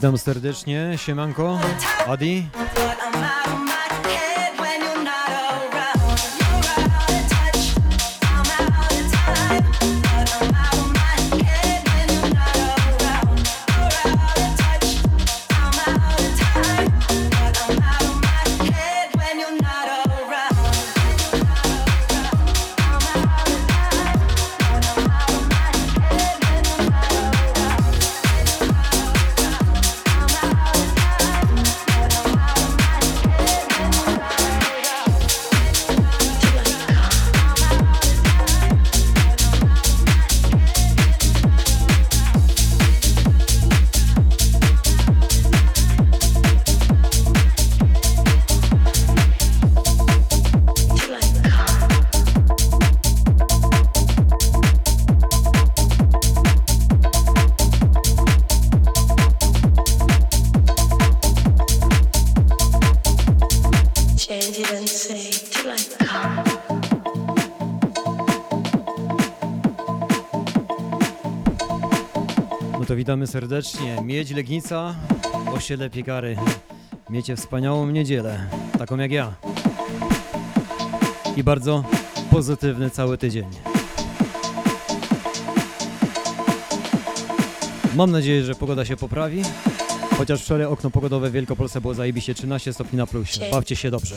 Witam serdecznie, siemanko, Adi. Witamy serdecznie. Miedź Legnica, osiedle Piekary. Miecie wspaniałą niedzielę, taką jak ja. I bardzo pozytywny cały tydzień. Mam nadzieję, że pogoda się poprawi. Chociaż wczoraj okno pogodowe w Wielkopolsce było zajebiście 13 stopni na plusie. Bawcie się dobrze.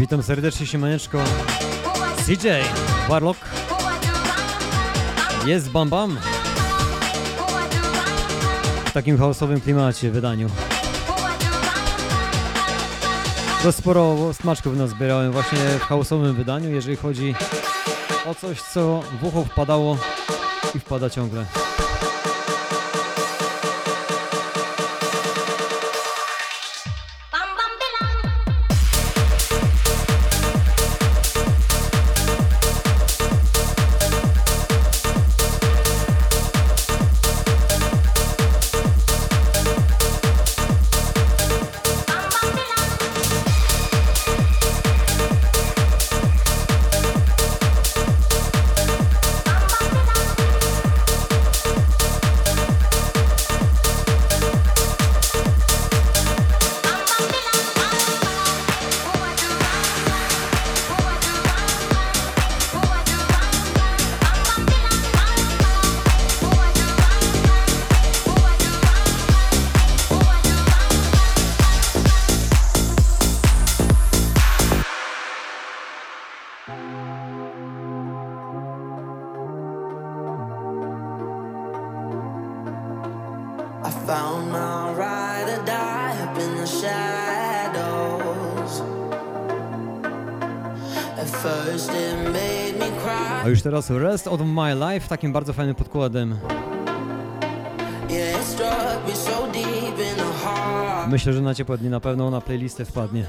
Witam serdecznie, siemaneczko. CJ, Warlock. Jest Bam Bam. W takim chaosowym klimacie, wydaniu. To sporo smaczków nazbierałem właśnie w chaosowym wydaniu, jeżeli chodzi o coś, co w ucho wpadało i wpada ciągle. Rest of My Life takim bardzo fajnym podkładem. Myślę, że na ciepłe dni na pewno na playlistę wpadnie.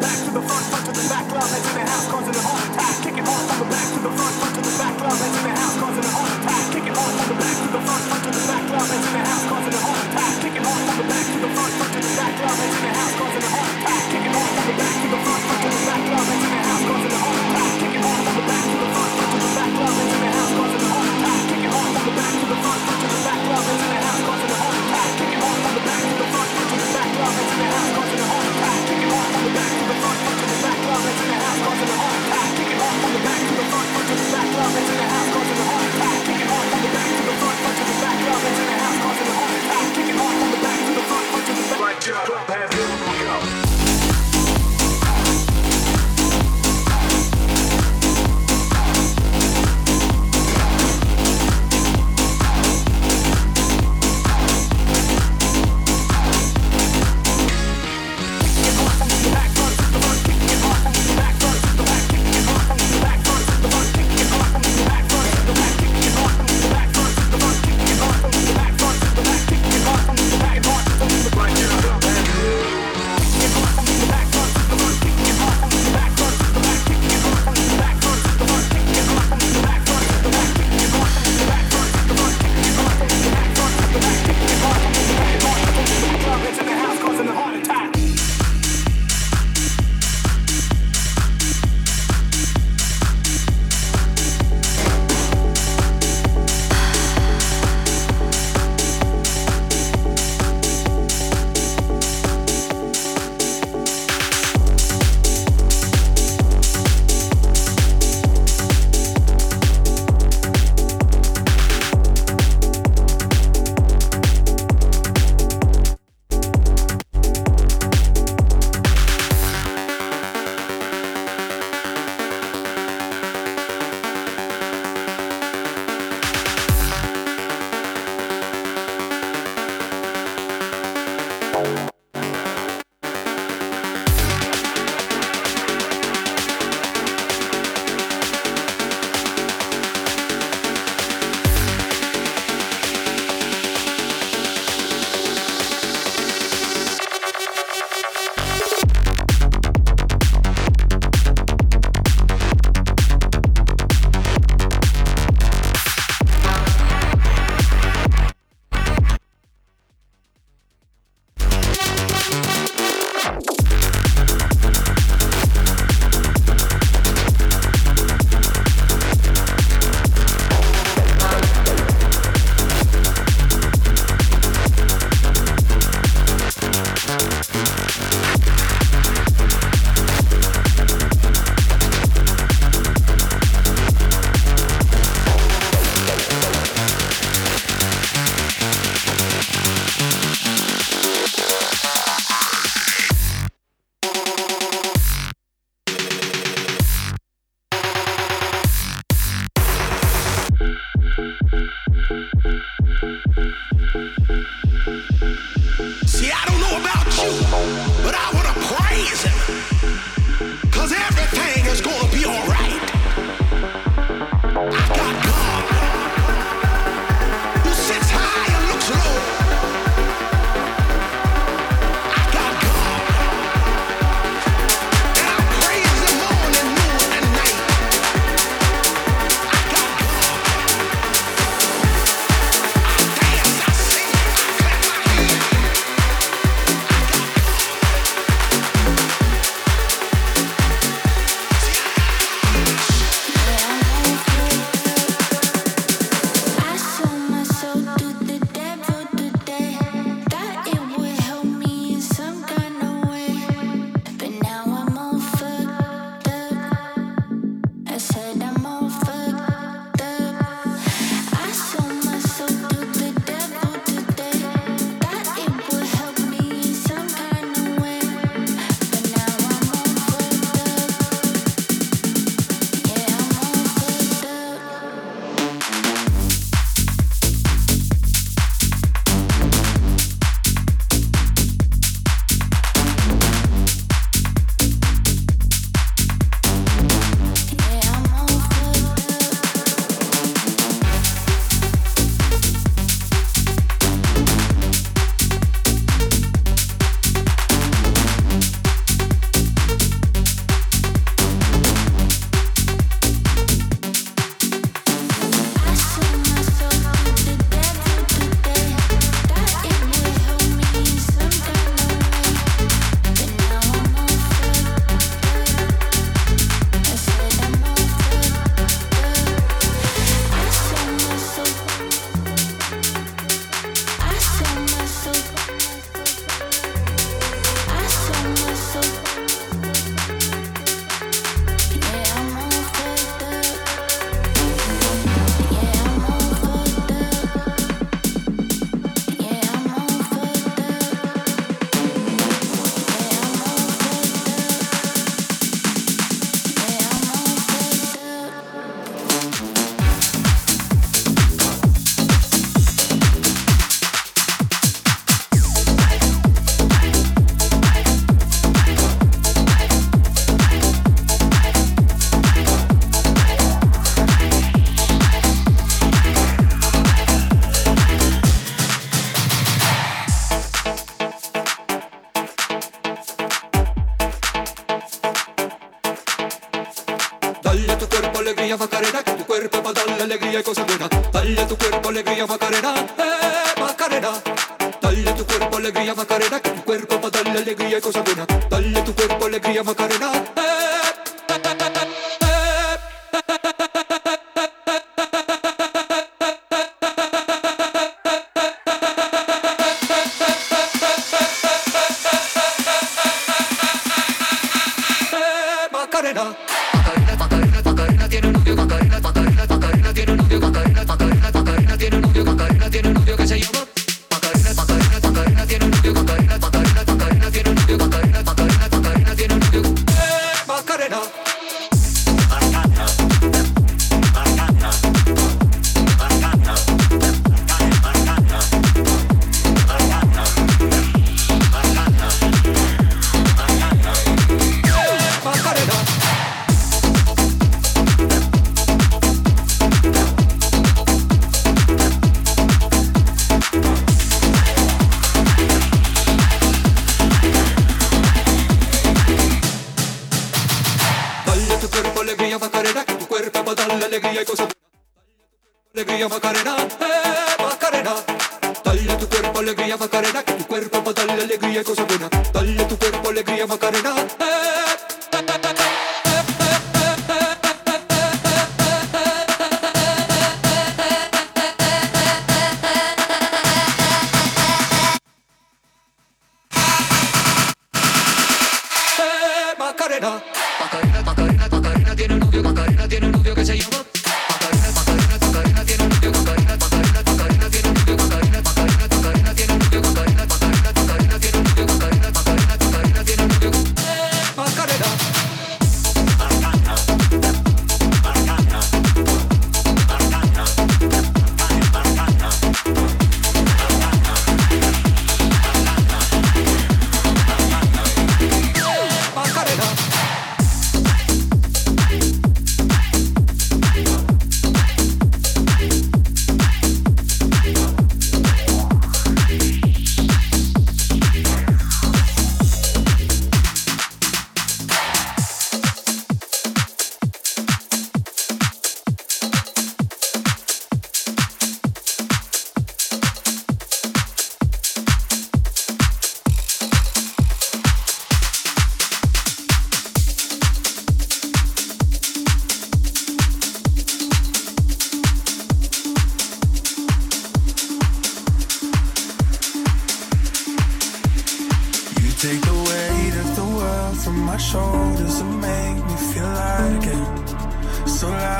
Back to the front, front to the back,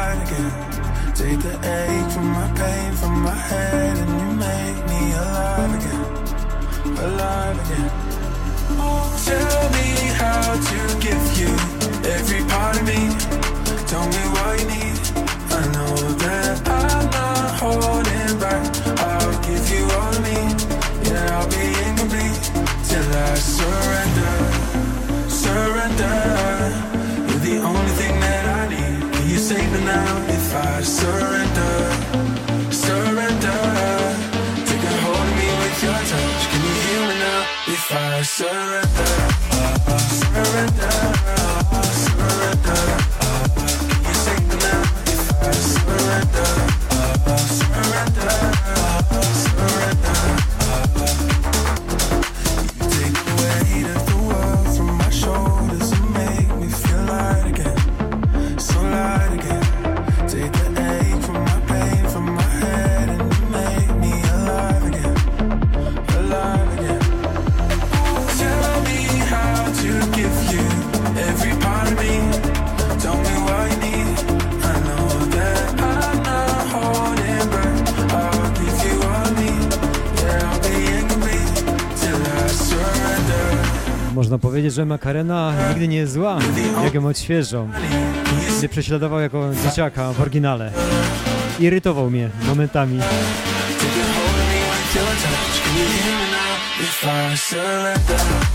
start again. Take the ache from my pain from my head, and you make me alive again, alive again. Oh, tell me how to give you every part of me. Tell me what you need. I know that I'm not holding back. I'll give you all of me, Yeah, I'll be incomplete till I surrender, surrender. I surrender, surrender. Take a hold of me with your touch. Can you hear me now? If I surrender, surrender. że makarena nigdy nie jest zła, jak ją odświeżą. Mnie prześladował jako dzieciaka w oryginale. Irytował mnie momentami. If I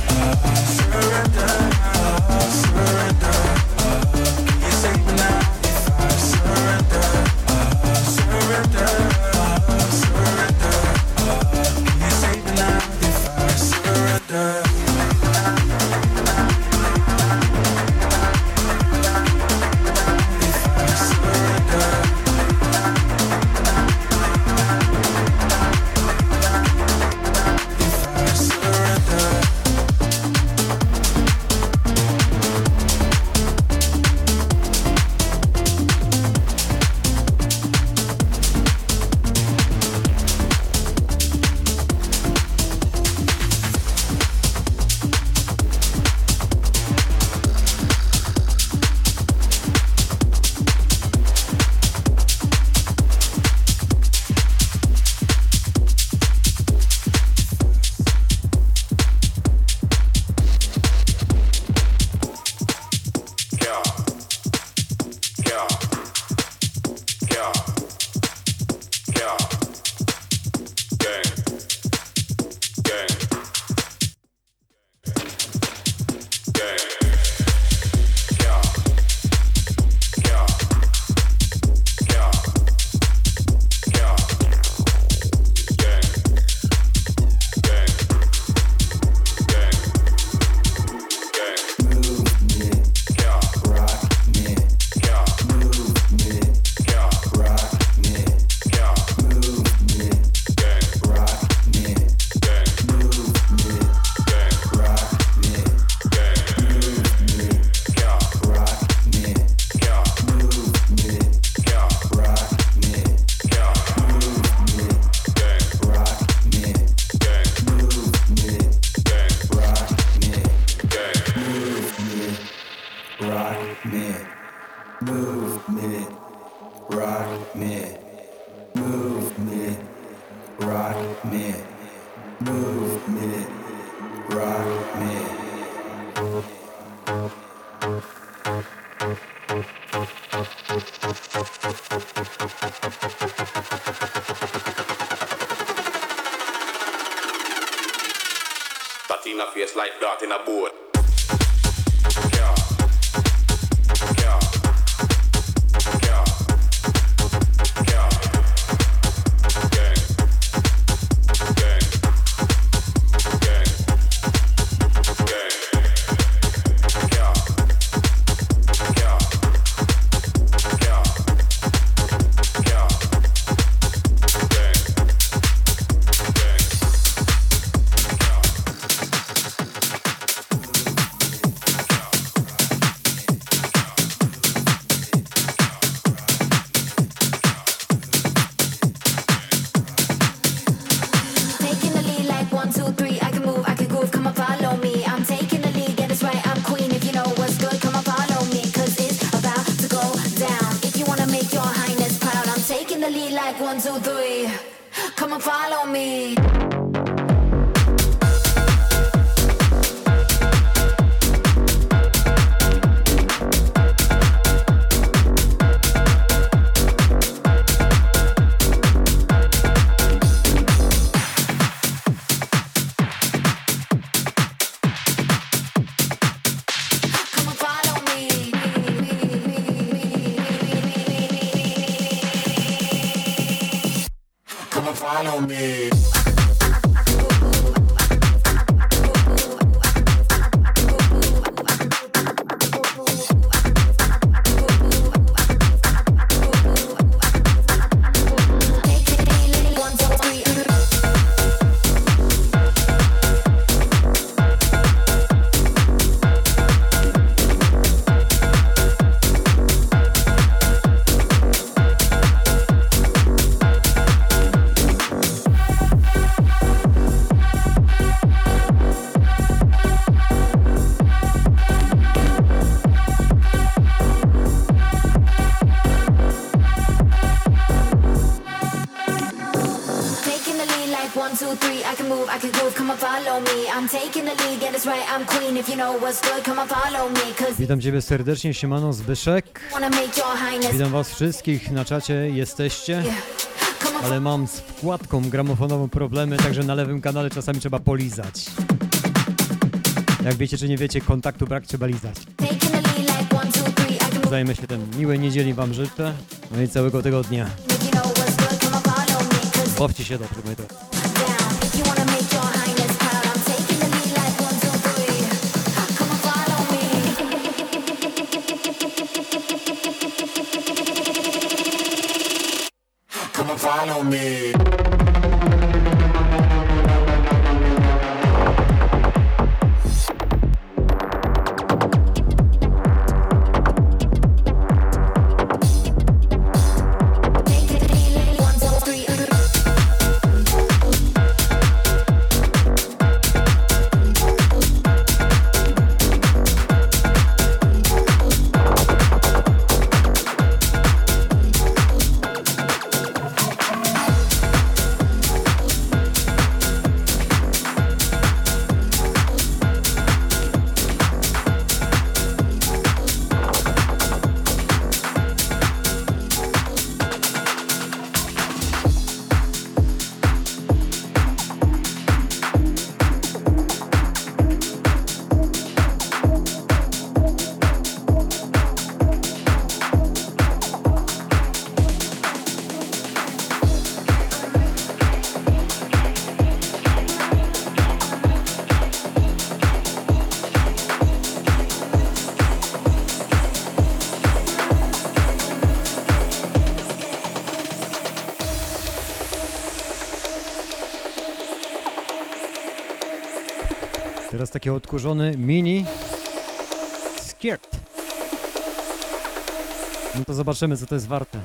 Witam Ciebie serdecznie, Siemano Zbyszek. Witam Was wszystkich na czacie, jesteście. Ale mam z wkładką gramofonową problemy, także na lewym kanale czasami trzeba polizać. Jak wiecie czy nie wiecie, kontaktu brak, trzeba lizać. Zajmę się tym. Miłej niedzieli Wam życzę, no i całego tygodnia. Bawcie się dobrze, moi follow me. taki odkurzony mini skirt. No to zobaczymy, co to jest warte.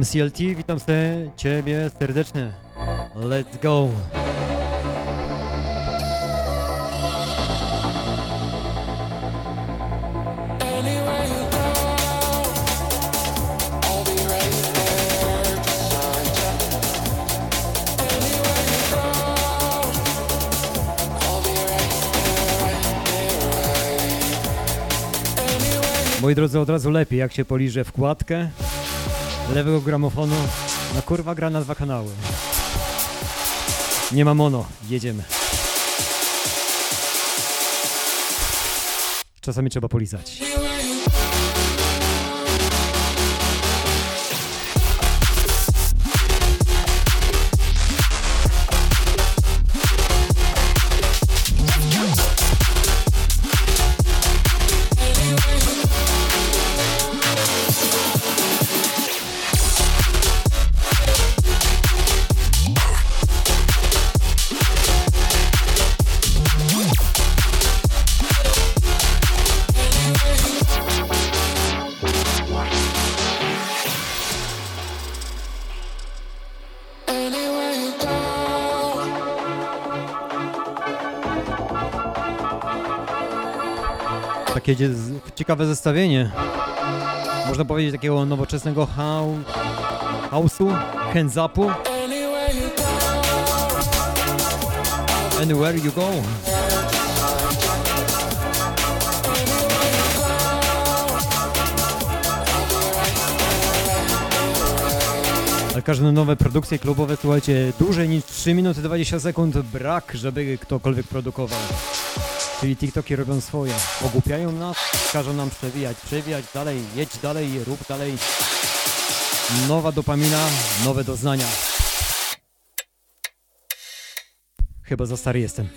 MCLT, witam se Ciebie serdecznie. Let's go. Moi drodzy, od razu lepiej, jak się poliże wkładkę lewego gramofonu. No kurwa gra na dwa kanały. Nie ma mono, jedziemy. Czasami trzeba polizać. Takie ciekawe zestawienie. Można powiedzieć takiego nowoczesnego house'u, hands upu. Anywhere you go. Ale każde nowe produkcje klubowe, słuchajcie, dłużej niż 3 minuty 20 sekund brak, żeby ktokolwiek produkował. Czyli TikToki robią swoje. Ogłupiają nas, każą nam przewijać, przewijać dalej, jedź dalej, rób dalej. Nowa dopamina, nowe doznania. Chyba za stary jestem.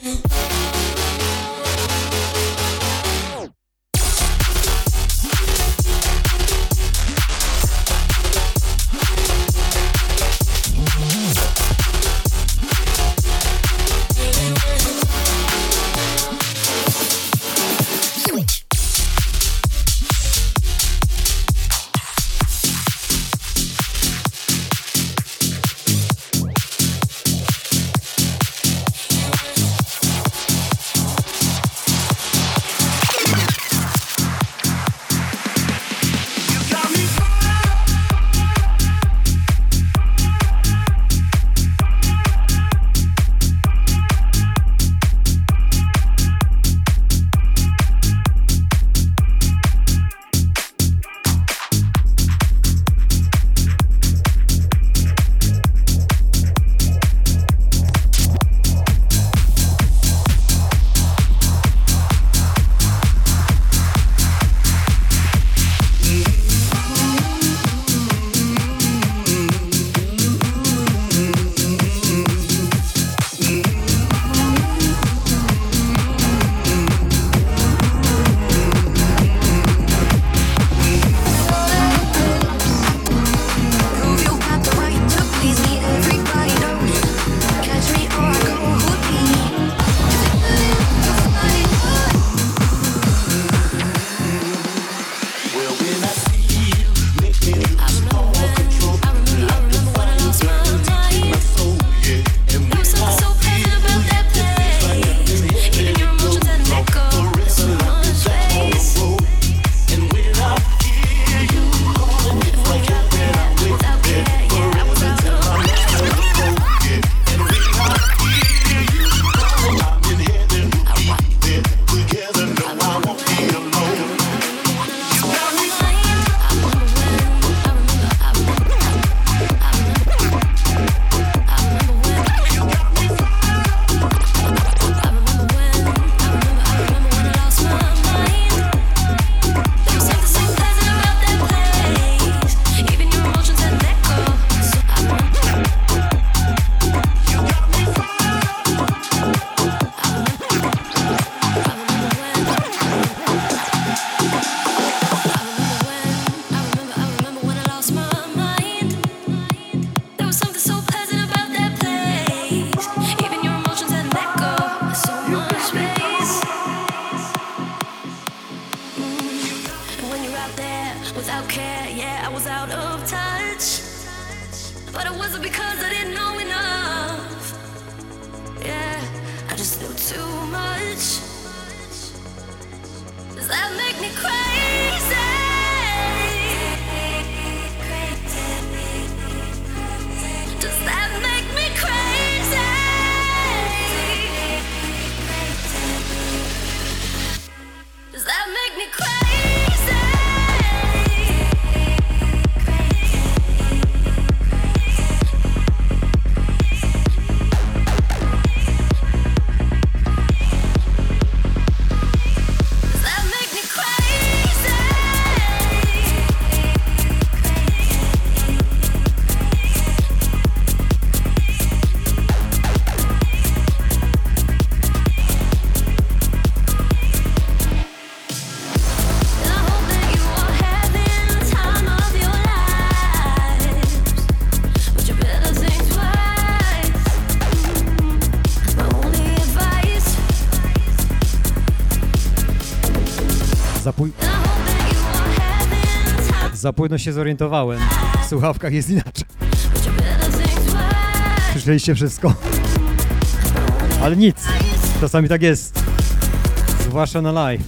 Za późno się zorientowałem. W słuchawkach jest inaczej. Słyszeliście wszystko? Ale nic. Czasami tak jest. Zwłaszcza na live.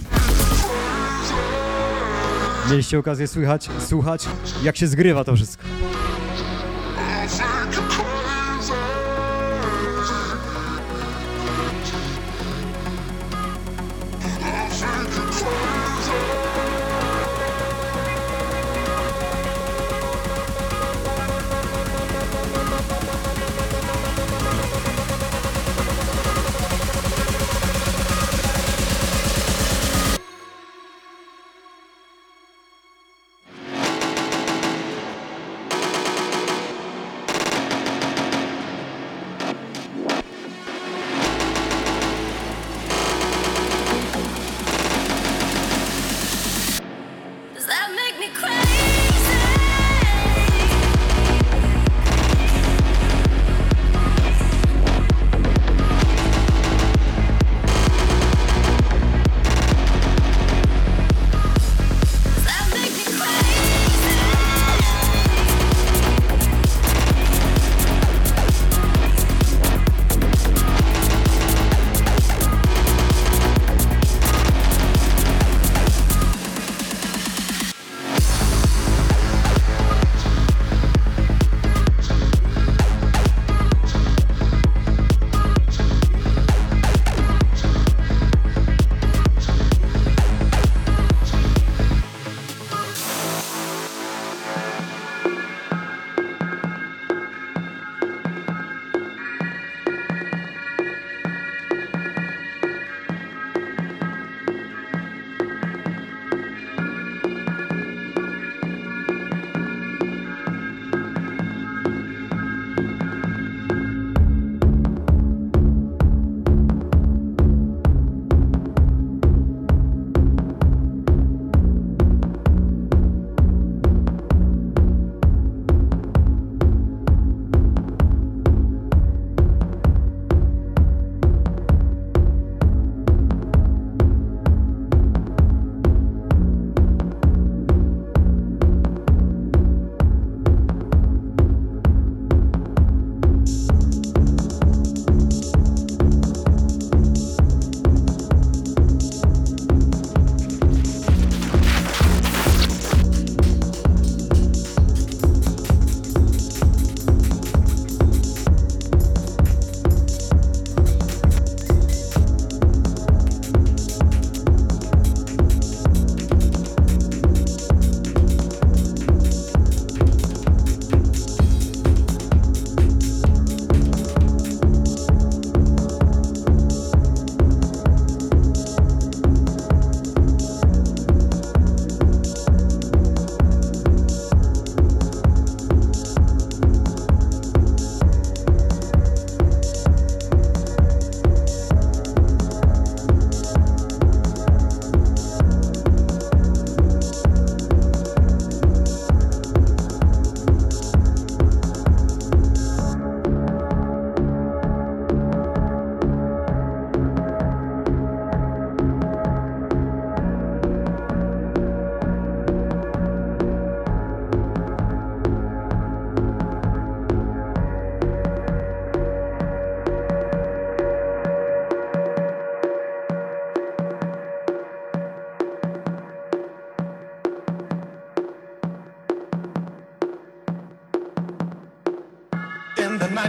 Mieliście okazję słychać, słuchać, jak się zgrywa to wszystko.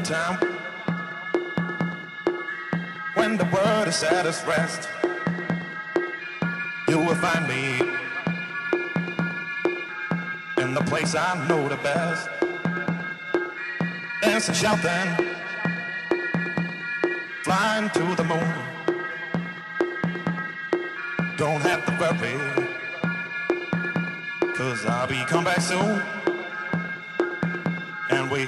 time when the world is at its rest. You will find me in the place I know the best. Dancing, shouting, flying to the moon. Don't have to worry, cause I'll be come back soon. And we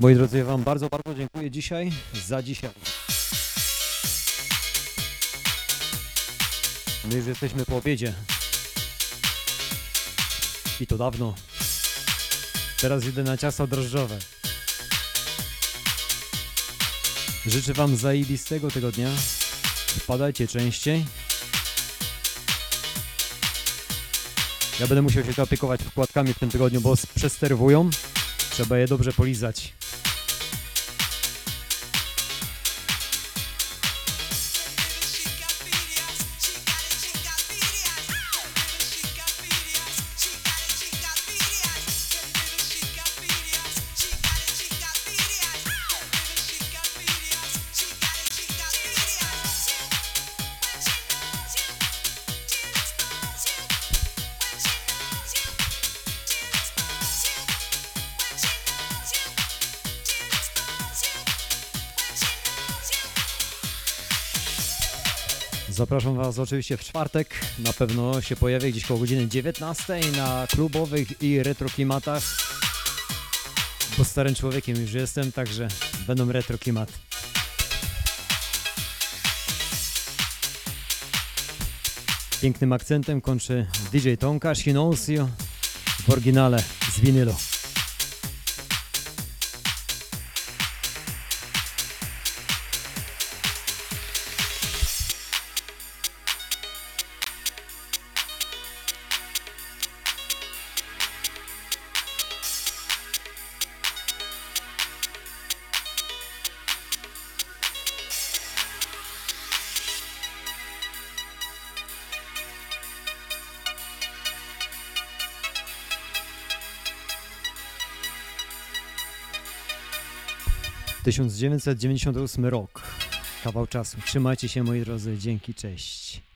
Moi drodzy, ja Wam bardzo, bardzo dziękuję dzisiaj za dzisiaj. My już jesteśmy po obiedzie. I to dawno. Teraz idę na ciasto drożdżowe. Życzę Wam zajebistego tygodnia. Wpadajcie częściej. Ja będę musiał się opiekować wkładkami w tym tygodniu, bo przesterwują. Trzeba je dobrze polizać. Zapraszam Was oczywiście w czwartek. Na pewno się pojawię gdzieś koło godziny 19 na klubowych i retro klimatach. Bo starym człowiekiem już jestem, także będą retro klimaty. Pięknym akcentem kończy DJ Tonka Shinosio w oryginale z winylu. Tysiąc dziewięćset dziewięćdziesiąty ósmy rok. Kawał czasu. Trzymajcie się moi drodzy. Dzięki, cześć.